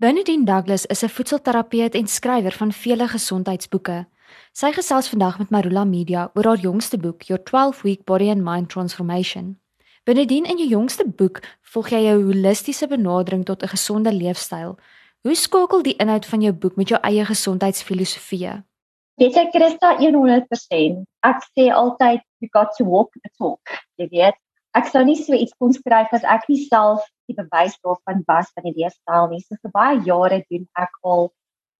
Bernadine Douglas is 'n voedselterapeut en skrywer van vele gesondheidsboeke. Sy gesels vandag met Marula Media oor haar jongste boek, Your 12-Week Body and Mind Transformation. Bernadine, in jou jongste boek volg jy 'n holistiese benadering tot 'n gesonde leefstyl. Hoe skakel die inhoud van jou boek met jou eie gesondheidsfilosofie? Weet jy Christa 100%. Ek sê altyd you got to walk the talk. Jy weet, ek sou nie so iets kon skryf as ek nie self die bewys daarvan was van die leefstyl nie. So vir baie jare doen ek al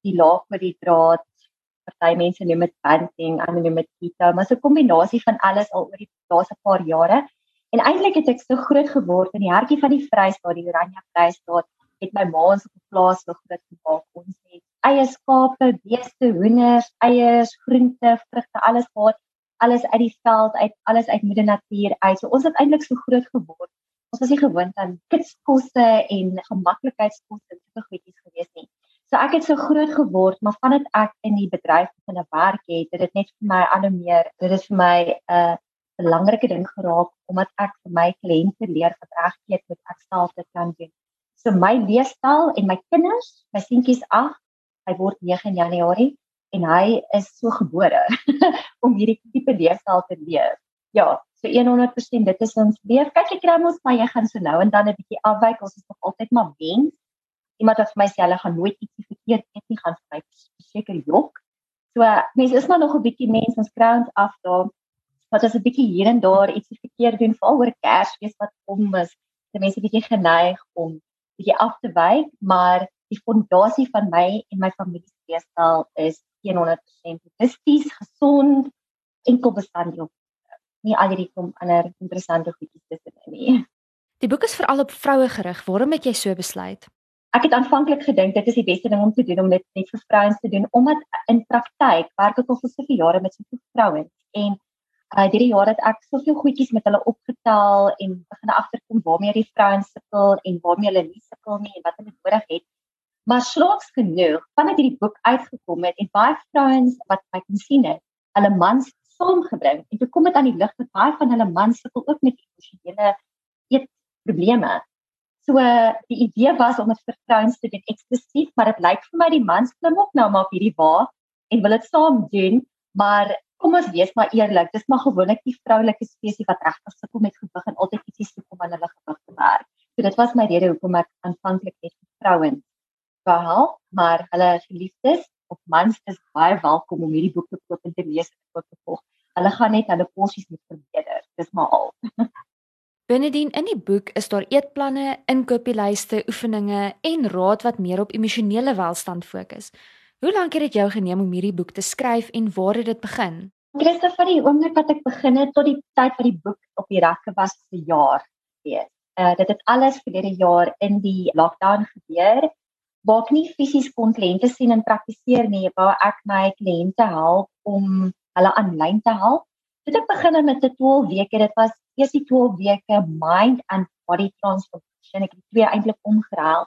die laag met die draad. Party mense noem dit banting, ander noem dit keto, maar so 'n kombinasie van alles al oor die laaste paar jare. En eintlik het ek so groot geword in die hartjie van die Vrystaat, die Oranje Vrystaat, het my ma ons op 'n plaas so groot gemaak. Ons het eie skape, beeste, hoenders, eiers, groente, vrugte, alles gehad, alles uit die veld uit, alles uit moeder natuur uit. So ons het eintlik so groot geword. Ons was nie gewoond aan kitskosse en gemaklikheidskosse en sulke goedjies gewees nie. So ek het so groot geword, maar vandat ek in die bedryf begin werk het, het dit net vir my al hoe meer, dit is vir my 'n uh, belangrike ding geraak omdat ek vir my kliënte leer wat regkeet met ek self te kan doen. So my leefstyl en my kinders, my seentjies 8, hy word 9 in Januarie en hy is so gebore om hierdie tipe leefstyl te leef. Ja, so 100% dit is ons leef. Kyk ek kry mos maar jy gaan so nou en dan 'n bietjie afwyk. Ons is nog altyd maar mens. Iemand wat vir my sê hulle gaan nooit iets verkeerd eet nie, gaan vir my seker jok. So mense is maar nog 'n bietjie mens, ons kry ons af daar wat as 'n bietjie hier en daar iets verkeerd doen veral oor Kersfees wat kom is, die mense bietjie geneig om bietjie af te wyk, maar die fondasie van my en my familie se leefstyl is 100% holisties, gesond, enkel bestanddeel. Nie al hierdie kom ander interessante goedjies tussenin nie. Die boek is veral op vroue gerig. Waarom het jy so besluit? Ek het aanvanklik gedink dit is die beste ding om te doen om dit net vir vrouens te doen omdat in praktyk werk ek al vir soveel jare met soveel vrouens en uh hierdie jaar het ek soveel goedjies met hulle opgetel en begin agterkom waarmee die vrouens sukkel en waarmee hulle nie sukkel nie en wat hulle nodig het. Maar slaaks genoeg, vandat hierdie boek uitgekom het en baie vrouens wat my kon sien het, hulle mans saamgebring en toe kom dit aan die lig dat baie van hulle mans sukkel ook met emosionele eetprobleme. So die idee was om dit vir vrouens te doen eksklusief, maar dit lyk vir my die mans klim ook nou maar op hierdie wa en wil dit saam doen, maar kom ons wees maar eerlik, dis maar gewoonlik die vroulike spesies wat regtig sukkel met gewig en altyd ietsie soek om aan hulle gewig te werk. So dit was my rede hoekom ek aanvanklik net vir vrouens wou help, maar hulle geliefdes of mans is baie welkom om hierdie boek te koop en te lees en te volg. Hulle gaan net hulle porsies moet verbeter. Dis maar al. Benedien in die boek is daar eetplanne, inkopieslyste, oefeninge en raad wat meer op emosionele welstand fokus. Hoe lank het dit jou geneem om hierdie boek te skryf en waar het dit begin? Christoffel, van die oomblik wat ek begin het tot die tyd wat die boek op die rakke was vir 'n jaar wees. Uh dit het alles verlede jaar in die lockdown gebeur. Waar ek nie fisies kon kliënte sien en praktiseer nie, wou ek my kliënte help om hulle aanlyn te help. Dit het begin met 'n 12 weke. Dit was eers die 12 weke mind and body transformation. Ek het twee eintlik omgeruil.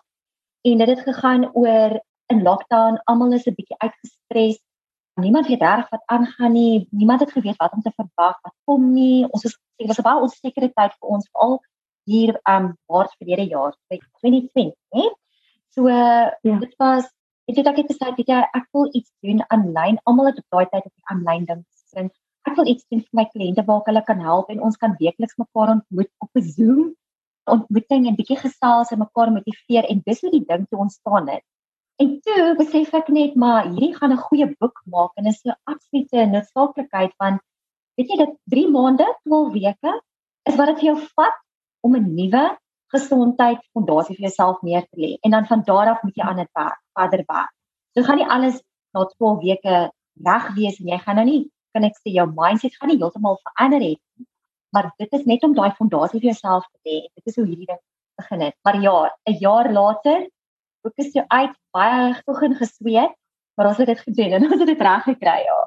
En dit het gegaan oor in lockdown, almal is 'n bietjie uitgestres. Niemand weet reg wat aangaan nie. Niemand het geweet wat om te verwag, wat kom nie. Ons is dit was 'n baie onsekere tyd vir ons al hier um maart verlede jaar, 2020, hè. So uh, ja. dit was ek het ek het gesê dit ja, ek wil iets doen aanlyn. Almal het op daai tyd op die aanlyn ding gesin. Ek wil iets doen vir my kliënte waar ek hulle kan help en ons kan weekliks mekaar ontmoet op 'n Zoom ontmoeting en bietjie gesels en mekaar motiveer en dis hoe die ding toe ontstaan het. En toe besef ek net maar hierdie gaan 'n goeie boek maak en is 'n absolute noodsaaklikheid van weet jy dat 3 maande, 12 weke is wat dit vir jou vat om 'n nuwe gesondheid fondasie vir jouself neer te lê en dan van daar af moet jy aan dit werk, verder werk. So gaan nie alles na 12 weke reg wees en jy gaan nou nie kan ek sê jou mindset gaan nie heeltemal verander het nie. Maar dit is net om daai fondasie vir jouself te hê. Dit is hoe hierdie ding begin het. Maar ja, 'n jaar later boek is jou uit baie begin gesweet, maar ons het dit gedoen en ons het dit reg gekry, ja.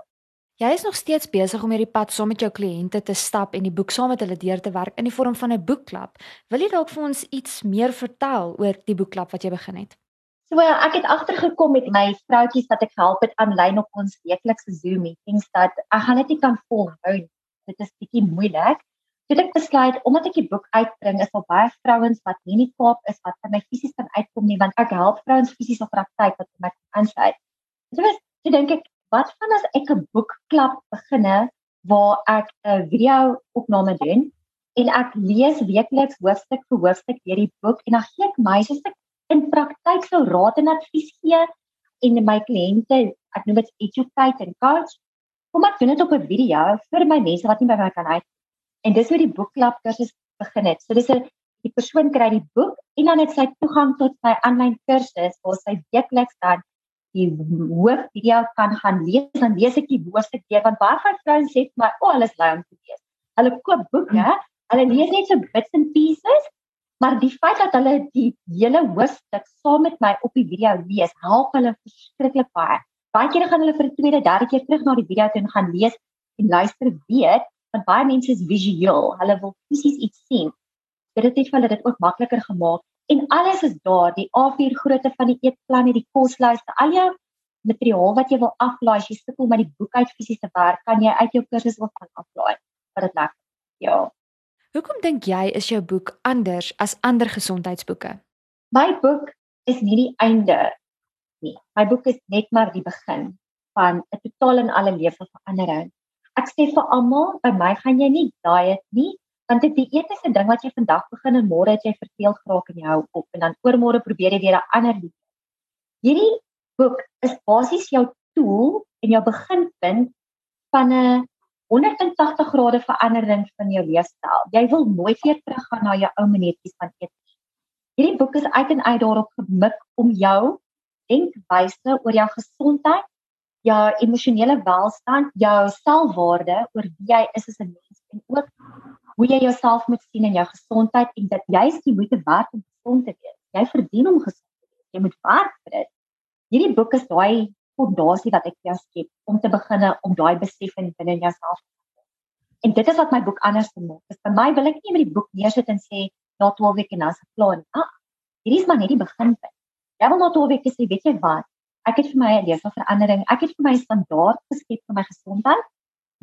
Jy is nog steeds besig om hierdie pad saam met jou kliënte te stap en die boek saam met hulle deur te werk in die vorm van 'n boekklub. Wil jy dalk vir ons iets meer vertel oor die boekklub wat jy begin het? So ek het agtergekom met my vroutjies wat ek help het aanlyn op ons weeklikse Zoom meetings dat ek gaan dit nie kan volhou. Dit is bietjie moeilik. Toe ek besluit omdat ek die boek uitbring, is daar baie vrouens wat nie in die Kaap is wat vir my fisies kan uitkom nie, want ek help vrouens fisies op praktyk wat my aansluit. So was toe dink ek, wat van as ek 'n boekklub beginne waar ek 'n video opname doen en ek lees weekliks hoofstuk vir hoofstuk deur die boek en dan gee ek meisies in praktyk sou raad en advies gee en my kliënte, ek noem dit educate en coach. Kom ek doen dit op 'n video vir my mense wat nie by my kan uit. En dis hoe die boekklub kursus begin het. So dis 'n die persoon kry die boek en dan het sy toegang tot my aanlyn kursus waar sy weekliks dan die hoof video kan gaan lees dan lees ek die hoofstuk deur want baie van vrouens sê vir my, "O, oh, hulle is lui om te lees." Hulle koop boeke, hulle lees net so bits and pieces Maar die feit dat hulle die hele hoofstuk saam met my op die video lees, help hulle verskriklik baie. Baie kere gaan hulle vir 'n tweede, derde keer terug na die video toe en gaan lees en luister weer, want baie mense is visueel. Hulle wil fisies iets sien. Dit het net vir hulle dit ook makliker gemaak en alles is daar, die A4 grootte van die eetplan, die koslyste, al jou materiaal wat jy wil aflaai, as jy sukkel met die boek uit fisies te werk, kan jy uit jou kursus ook van aflaai. Wat dit lekker. Ja. Hoekom dink jy is jou boek anders as ander gesondheidsboeke? My boek is nie die einde nie. My boek is net maar die begin van 'n totaal en alle lewensverandering. Ek sê vir almal, by my gaan jy nie diet nie, want dit die etiese ding wat jy vandag begin en môre het jy verveel geraak en jy hou op en dan oormôre probeer jy weer 'n ander ding. Hierdie boek is basies jou tool en jou beginpunt van 'n 180 grade verandering van jou leefstyl. Jy wil nooit weer teruggaan na jou ou maniertjies van eet. Hierdie boek is uit en uit daarop gemik om jou denkwyse oor jou gesondheid, jou emosionele welstand, jou selfwaarde, oor wie jy is as 'n mens en ook hoe jy jouself moet sien in jou gesondheid en dat jy is die moeite werd om gesond te wees. Jy verdien om gesond te wees. Jy moet werk vir dit. Hierdie boek is daai fondasie wat ek vir jou skep om te begin om daai besef in binne jouself te kry. En dit is wat my boek anders maak. Dis vir my wil ek nie met die boek neersit en sê na 12 weke nou se plan. Ah, hierdie is maar net die beginpunt. Jy wil na 12 weke sê, weet jy wat? Ek het vir my 'n leefverandering. Ek het vir my standaard geskep vir my gesondheid.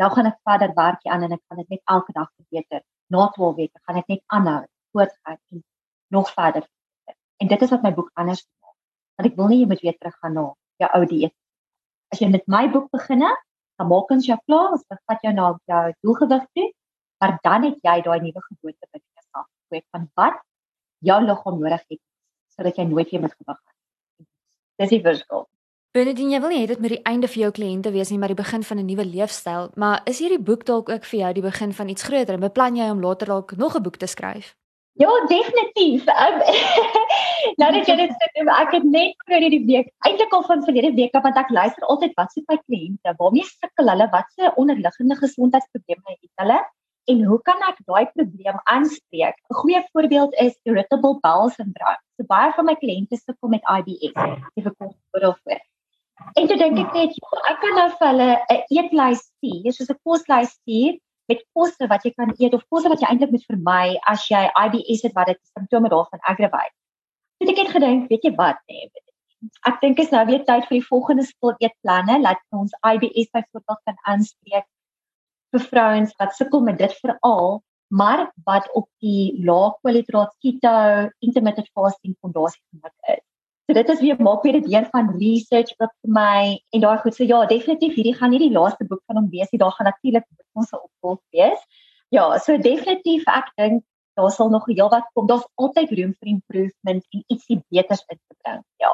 Nou gaan ek verder werk hier aan en ek gaan dit net elke dag verbeter. Na 12 weke gaan ek net aanhou, voortgaan en nog verder. En dit is wat my boek anders maak. Want ek wil nie jy moet weer teruggaan na jou ou dieet as jy met my boek beginne, dan maak ons jou klaar, ons vat jou na jou doelgewig toe, maar dan het jy daai nuwe geboorte by jouself gekweek van wat jou liggaam nodig het sodat jy nooit weer met gewig gaan. Dis die verskil. Benedien, jy wil nie hê dit moet die einde vir jou kliënte wees nie, maar die begin van 'n nuwe leefstyl, maar is hierdie boek dalk ook vir jou die begin van iets groter beplan jy om later dalk nog 'n boek te skryf? Ja, definitief. Um, nou dat jy dit sê, ek het net vir hierdie week, eintlik al van verlede week af want ek luister altyd wat sê my kliënte, waarmee sukkel hulle, wat se onderliggende gesondheidsprobleme het hulle en hoe kan ek daai probleem aanspreek? 'n Goeie voorbeeld is irritable bowel syndrome. So baie van my kliënte sukkel met IBS. Jy verkom oor of oor. En toe dink ek net, ek kan nou vir hulle 'n eetlys stuur, soos 'n koslys stuur met kosse wat jy kan eet of kosse wat jy eintlik moet vermy as jy IBS het wat dit simptome daarvan aggravate. So ek het gedink, weet jy wat nee. Ek dink is nou weer tyd vir die volgende spul eetplanne laat ons IBS byvoorbeeld kan aanspreek vir vrouens wat sukkel met dit veral maar wat op die lae kwaliteit keto intermittent fasting fondasie gemik is. So dit is weer maak weer dit weer van research wat vir my en daai goed so ja, definitief hierdie gaan nie die laaste boek van hom wees nie. Daar gaan natuurlik ons opvolg wees. Ja, so definitief ek dink daar sal nog heel wat kom. Daar's altyd room vir improvement en ietsie beters in te bring. Ja.